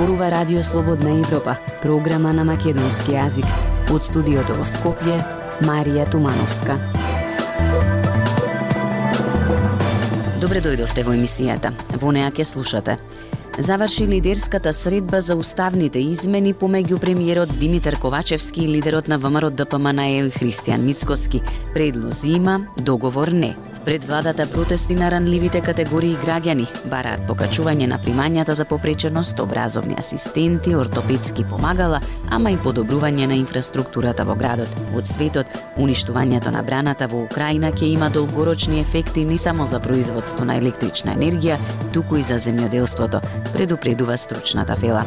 зборува Радио Слободна Европа, програма на македонски јазик. Од студиото во Скопје, Марија Тумановска. Добре дојдовте во емисијата. Во неа ќе слушате. Заврши лидерската средба за уставните измени помеѓу премиерот Димитар Ковачевски и лидерот на ВМРО ДПМН Христијан Мицкоски. Предлози има, договор не. Пред владата протести на ранливите категории граѓани бараат покачување на примањата за попреченост, образовни асистенти, ортопедски помагала, ама и подобрување на инфраструктурата во градот. Од светот, уништувањето на браната во Украина ќе има долгорочни ефекти не само за производство на електрична енергија, туку и за земјоделството, предупредува стручната фела.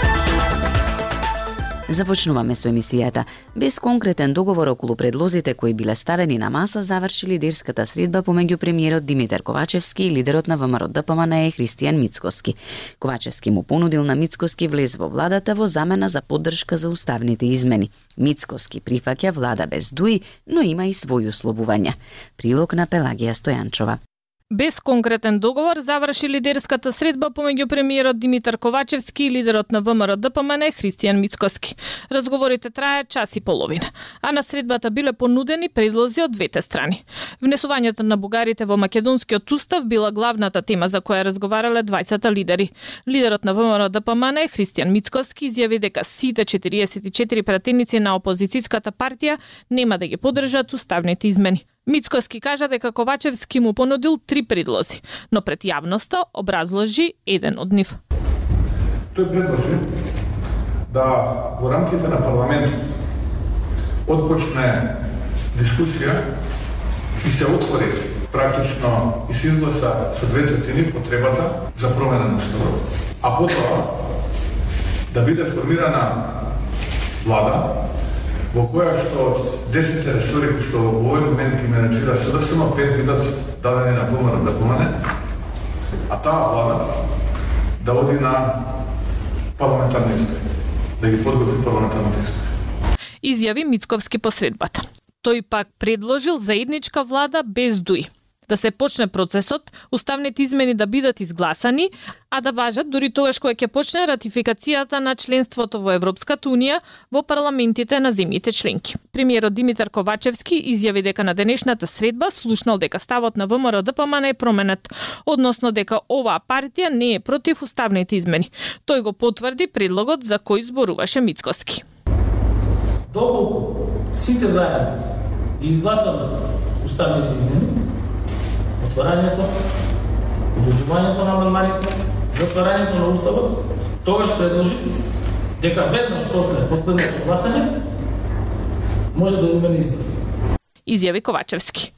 Започнуваме со емисијата. Без конкретен договор околу предлозите кои биле ставени на маса, заврши лидерската средба помеѓу премиерот Димитар Ковачевски и лидерот на ВМРО ДПМН е Христијан Мицкоски. Ковачевски му понудил на Мицкоски влез во владата во замена за поддршка за уставните измени. Мицкоски прифаќа влада без дуи, но има и своји условувања. Прилог на Пелагија Стојанчова. Без конкретен договор заврши лидерската средба помеѓу премиерот Димитар Ковачевски и лидерот на ВМРО ДПМН Христијан Мицкоски. Разговорите траја час и половина, а на средбата биле понудени предлози од двете страни. Внесувањето на бугарите во македонскиот устав била главната тема за која разговарале двајцата лидери. Лидерот на ВМРО ДПМН Христијан Мицкоски изјави дека сите 44 пратеници на опозицијската партија нема да ги поддржат уставните измени. Мицкоски кажа дека Ковачевски му понудил три предлози, но пред јавноста образложи еден од нив. Тој предложи да во рамките на парламентот отпочне дискусија и се отвори практично и се изгласа со две третини потребата за промена на уставот, а потоа да биде формирана влада во која што 10 ресори кои што во овој момент ги менеджира СДСМ, пет бидат дадени на ВМРО да помане, а таа влада да оди на парламентарни избори, да ги подготви парламентарните избори. Изјави Мицковски посредбата. Тој пак предложил заедничка влада без дуи да се почне процесот, уставните измени да бидат изгласани, а да важат дури тогаш кога ќе почне ратификацијата на членството во Европската Унија во парламентите на земјите членки. Премиерот Димитар Ковачевски изјави дека на денешната средба слушнал дека ставот на ВМРО ДПМН е променет, односно дека оваа партија не е против уставните измени. Тој го потврди предлогот за кој зборуваше Мицкоски. Доколку сите заедно ги изгласаме уставните измени, отворањето, удозвувањето на амандманите, затворањето на уставот, тогаш предложи дека веднаш после последното гласање може да имаме избор. Изјави Ковачевски.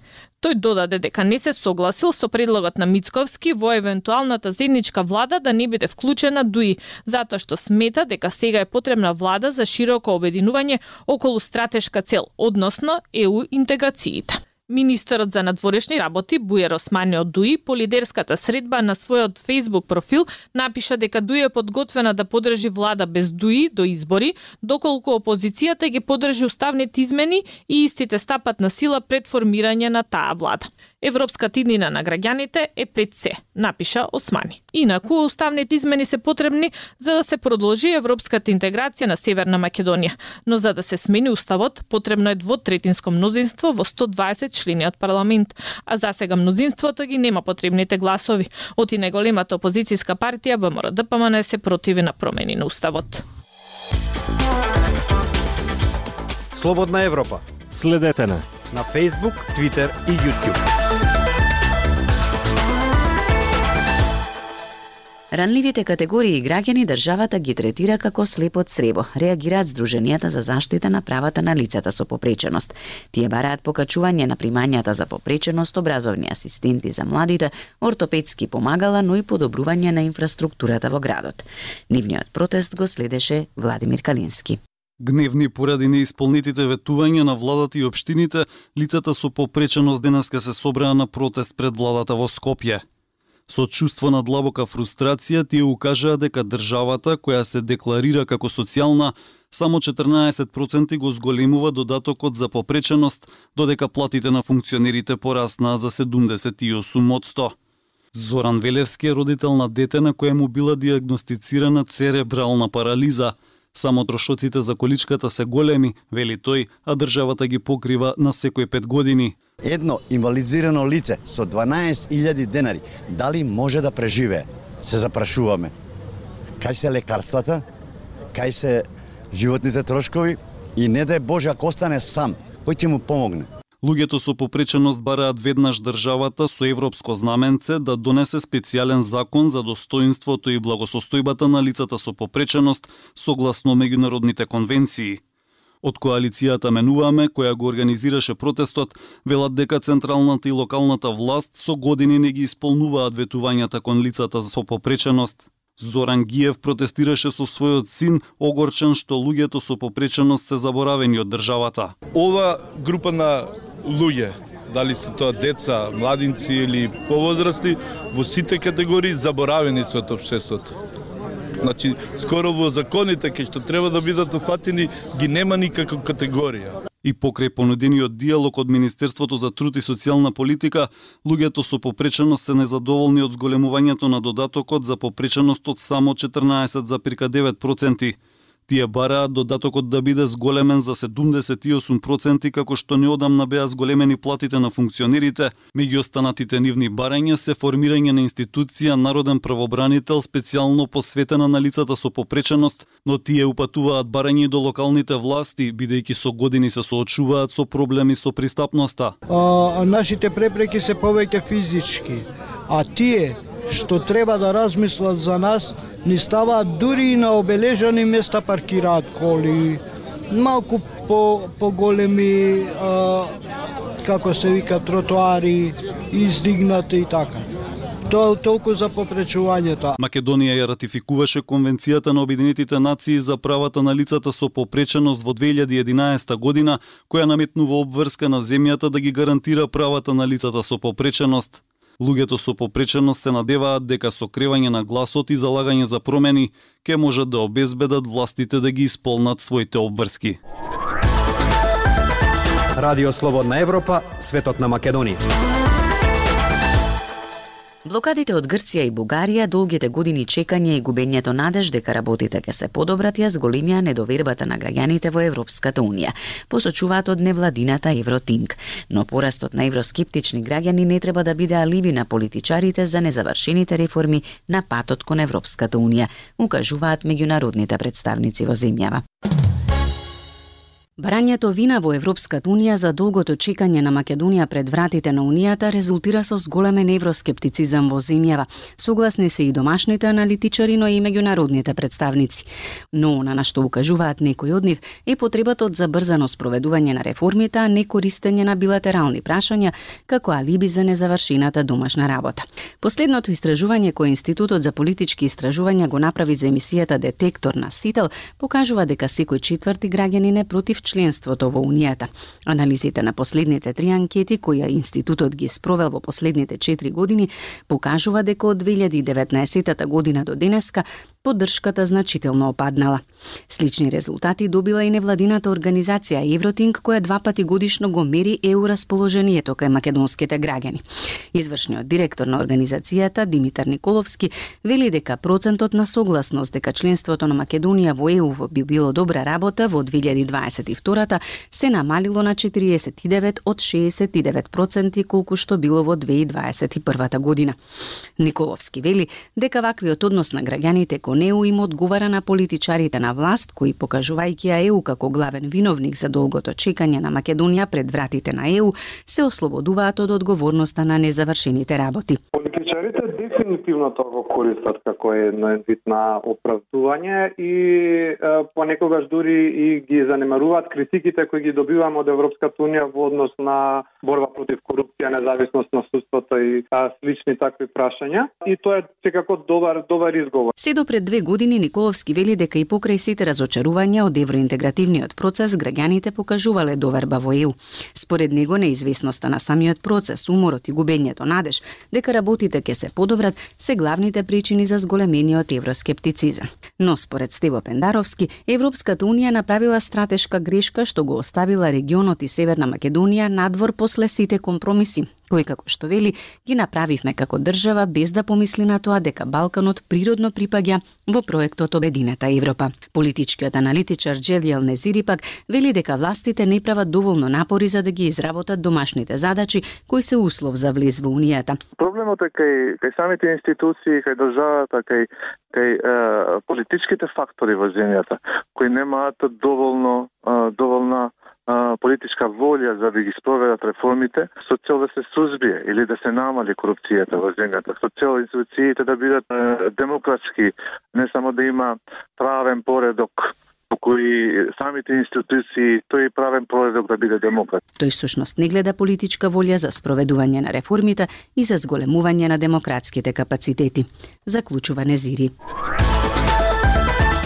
Тој додаде дека не се согласил со предлогот на Мицковски во евентуалната зедничка влада да не биде вклучена ДУИ, затоа што смета дека сега е потребна влада за широко обединување околу стратешка цел, односно ЕУ интеграциите. Министерот за надворешни работи Бујер Османе од ДУИ по лидерската средба на својот Facebook профил напиша дека ДУИ е подготвена да подржи влада без ДУИ до избори, доколку опозицијата ги подржи уставните измени и истите стапат на сила пред формирање на таа влада. Европската иднина на граѓаните е пред се, напиша Османи. Инаку, уставните измени се потребни за да се продолжи европската интеграција на Северна Македонија, но за да се смени уставот, потребно е двотретинско мнозинство во 120 члени од парламент, а за сега мнозинството ги нема потребните гласови. Од и неголемата опозицијска партија ВМРО ДПМН се противи на промени на уставот. Слободна Европа. Следете на на Facebook, Twitter и YouTube. Ранливите категории граѓани државата ги третира како слепот сребо, реагираат Сдруженијата за заштита на правата на лицата со попреченост. Тие бараат покачување на примањата за попреченост, образовни асистенти за младите, ортопедски помагала, но и подобрување на инфраструктурата во градот. Нивниот протест го следеше Владимир Калински. Гневни поради неисполнетите ветувања на владата и општините, лицата со попреченост денеска се собраа на протест пред владата во Скопје. Со чувство на длабока фрустрација, тие укажаа дека државата, која се декларира како социјална, само 14% го зголемува додатокот за попреченост, додека платите на функционерите пораснаа за 78%. Зоран Велевски е родител на дете на кое му била диагностицирана церебрална парализа. Само трошоците за количката се големи, вели тој, а државата ги покрива на секој пет години. Едно инвалидизирано лице со 12.000 денари, дали може да преживее? Се запрашуваме. Кај се лекарствата? Кај се животните трошкови? И не да е Боже, ако остане сам, кој ќе му помогне? Луѓето со попреченост бараат веднаш државата со европско знаменце да донесе специјален закон за достоинството и благосостојбата на лицата со попреченост согласно меѓународните конвенции. Од коалицијата Менуваме, која го организираше протестот, велат дека централната и локалната власт со години не ги исполнуваат ветувањата кон лицата со попреченост. Зоран Гиев протестираше со својот син, огорчен што луѓето со попреченост се заборавени од државата. Ова група на луѓе, дали се тоа деца, младинци или повозрасти, во сите категории заборавени се од општеството. Значи, скоро во законите кај што треба да бидат уфатени, ги нема никаква категорија. И покрај понудениот диалог од Министерството за труд и социјална политика, луѓето со попреченост се незадоволни од зголемувањето на додатокот за попреченост од само 14,9%. Тие бараат додатокот да биде зголемен за 78% како што неодамна беа зголемени платите на функционерите, меѓу останатите нивни барања се формирање на институција Народен правобранител специјално посветена на лицата со попреченост, но тие упатуваат барање до локалните власти, бидејќи со години се соочуваат со проблеми со пристапноста. А, нашите препреки се повеќе физички, а тие што треба да размислат за нас, ни ставаат дури и на обележани места паркираат коли, малку по по големи, а, како се вика тротоари, издигнати и така. Тоа толку за попречувањето. Македонија ја ратификуваше Конвенцијата на Обединетите нации за правата на лицата со попреченост во 2011 година, која наметнува обврска на земјата да ги гарантира правата на лицата со попреченост. Луѓето со попреченост се надеваат дека со кревање на гласот и залагање за промени ќе можат да обезбедат властите да ги исполнат своите обврски. Радио Слободна Европа, светот на Македонија. Блокадите од Грција и Бугарија, долгите години чекање и губењето надеж дека работите ќе се подобрат ја зголемија недовербата на граѓаните во Европската Унија, посочуваат од невладината Евротинг. Но порастот на евроскептични граѓани не треба да биде алиби на политичарите за незавршените реформи на патот кон Европската Унија, укажуваат меѓународните представници во земјава. Барањето вина во Европската Унија за долгото чекање на Македонија пред вратите на Унијата резултира со зголемен евроскептицизам во земјава. Согласни се и домашните аналитичари, но и меѓународните представници. Но на нашто укажуваат некои од нив е потребата од забрзано спроведување на реформите, а не користење на билатерални прашања како алиби за незавршената домашна работа. Последното истражување кое Институтот за политички истражувања го направи за емисијата Детектор на Сител покажува дека секој четврти граѓанин е против членството во Унијата. Анализите на последните три анкети кои институтот ги спровел во последните 4 години покажува дека од 2019 година до денеска поддршката значително опаднала. Слични резултати добила и невладината организација Евротинг која два пати годишно го мери еу расположението кај македонските граѓани. Извршниот директор на организацијата Димитар Николовски вели дека процентот на согласност дека членството на Македонија во ЕУ би било добра работа во 2022 се намалило на 49 од 69 проценти колку што било во 2021 година. Николовски вели дека ваквиот однос на граѓаните кон неу им одговара на политичарите на власт кои покажувајќи ја ЕУ како главен виновник за долгото чекање на Македонија пред вратите на ЕУ се ослободуваат од одговорноста на незавршените работи. Политичарите дефинитивно тоа го користат како едно вид на оправдување и е, понекогаш дури и ги занемаруваат критиките кои ги добиваме од Европската унија во однос на борба против корупција, независност на судството и а, слични такви прашања. И тоа е секако добар добар изговор. Се до пред две години Николовски вели дека и покрај сите разочарувања од евроинтегративниот процес граѓаните покажувале доверба во ЕУ. Според него неизвестноста на самиот процес, уморот и губењето надеж дека работите условите ќе се подобрат се главните причини за зголемениот евроскептицизам. Но според Стево Пендаровски, Европската унија направила стратешка грешка што го оставила регионот и Северна Македонија надвор после сите компромиси, кои како што вели ги направивме како држава без да помисли на тоа дека Балканот природно припаѓа во проектот Обединета Европа. Политичкиот аналитичар Джелијал Незири пак вели дека властите не прават доволно напори за да ги изработат домашните задачи кои се услов за влез во унијата. Проблемот е кај кај самите институции, кај државата, кај кај е, политичките фактори во земјата кои немаат доволно е, доволна политичка волја за да ги спроведат реформите со цел да се сузбие или да се намали корупцијата во земјата, со цел институциите да бидат демократски, не само да има правен поредок по кои самите институции тој правен поредок да биде демократ. Тој сушност не гледа политичка волја за спроведување на реформите и за зголемување на демократските капацитети. Заклучува Незири.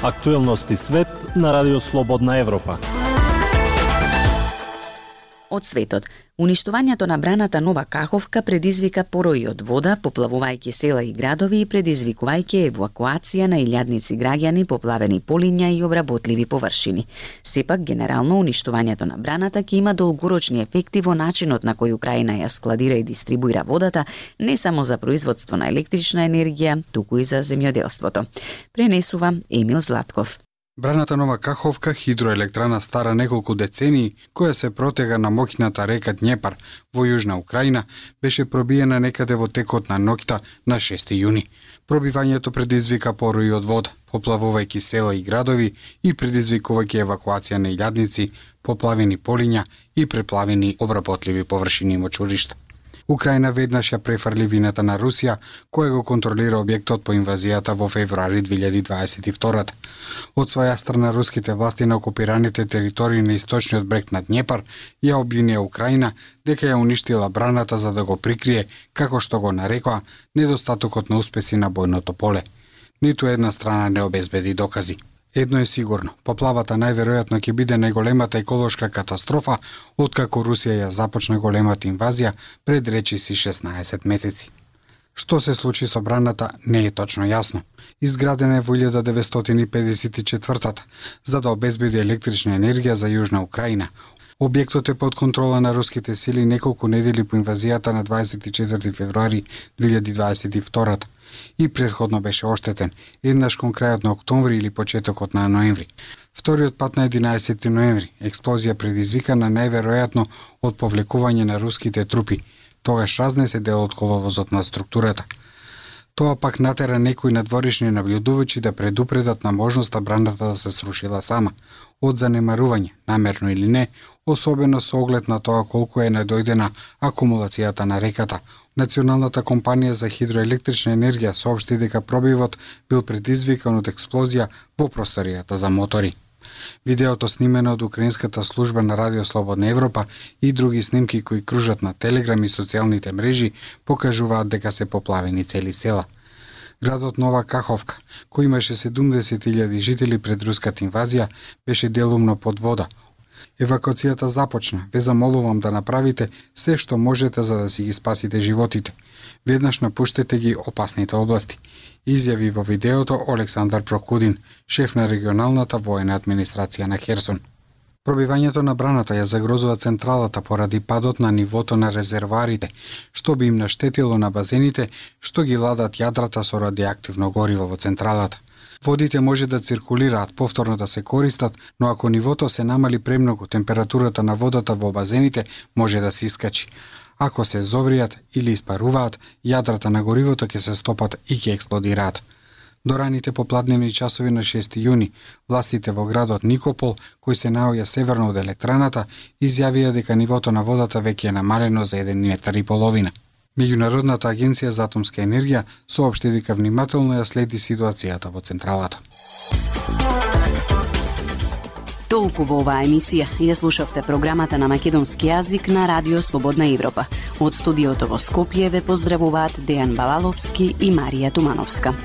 Актуелности свет на Радио Слободна Европа од светот. Уништувањето на браната Нова Каховка предизвика порои од вода, поплавувајќи села и градови и предизвикувајќи евакуација на илјадници граѓани, поплавени полиња и обработливи површини. Сепак, генерално, уништувањето на браната ќе има долгорочни ефекти во начинот на кој Украина ја складира и дистрибуира водата, не само за производство на електрична енергија, туку и за земјоделството. Пренесува Емил Златков. Браната Нова Каховка, хидроелектрана стара неколку децении, која се протега на моќната река Днепар во Јужна Украина, беше пробиена некаде во текот на ноќта на 6 јуни. Пробивањето предизвика поруи од вода, поплавувајќи села и градови и предизвикувајќи евакуација на илјадници, поплавени полиња и преплавени обработливи површини и мочуришта. Украина веднаш ја префрли вината на Русија, која го контролира објектот по инвазијата во февруари 2022. Од своја страна руските власти на окупираните територии на источниот брег на Днепар ја обвинија Украина дека ја уништила браната за да го прикрие, како што го нарекоа, недостатокот на успеси на бојното поле. Ниту една страна не обезбеди докази. Едно е сигурно, поплавата најверојатно ќе биде најголемата еколошка катастрофа откако Русија ја започна големата инвазија пред речиси 16 месеци. Што се случи со браната не е точно јасно. Изградена е во 1954 за да обезбеди електрична енергија за Јужна Украина. Објектот е под контрола на руските сили неколку недели по инвазијата на 24 февруари 2022 и предходно беше оштетен, еднаш кон крајот на октомври или почетокот на ноември. Вториот пат на 11 ноември, експлозија предизвикана најверојатно од повлекување на руските трупи, тогаш разнесе дел од коловозот на структурата. Тоа пак натера некои надворишни наблюдувачи да предупредат на можноста браната да се срушила сама, од занемарување, намерно или не, особено со оглед на тоа колку е надојдена акумулацијата на реката, Националната компанија за хидроелектрична енергија соопшти дека пробивот бил предизвикан од експлозија во просторијата за мотори. Видеото снимено од украинската служба на Радио Слободна Европа и други снимки кои кружат на Телеграм и социјалните мрежи покажуваат дека се поплавени цели села. Градот Нова Каховка, кој имаше 70.000 жители пред руската инвазија, беше делумно под вода, Евакуацијата започна. Ве замолувам да направите се што можете за да си ги спасите животите. Веднаш напуштете ги опасните области. Изјави во видеото Олександар Прокудин, шеф на регионалната воена администрација на Херсон. Пробивањето на браната ја загрозува централата поради падот на нивото на резерварите, што би им наштетило на базените што ги ладат јадрата со радиоактивно гориво во централата. Водите може да циркулираат, повторно да се користат, но ако нивото се намали премногу, температурата на водата во базените може да се искачи. Ако се зовриат или испаруваат, јадрата на горивото ќе се стопат и ќе експлодираат. До раните попладневни часови на 6 јуни, властите во градот Никопол, кој се наоѓа северно од електраната, изјавија дека нивото на водата веќе е намалено за 1 метар и половина. Меѓународната агенција за атомска енергија соопшти дека внимателно ја следи ситуацијата во централата. Толку во оваа емисија ја слушавте програмата на македонски јазик на Радио Слободна Европа. Од студиото во Скопје ве поздравуваат Дејан Балаловски и Марија Тумановска.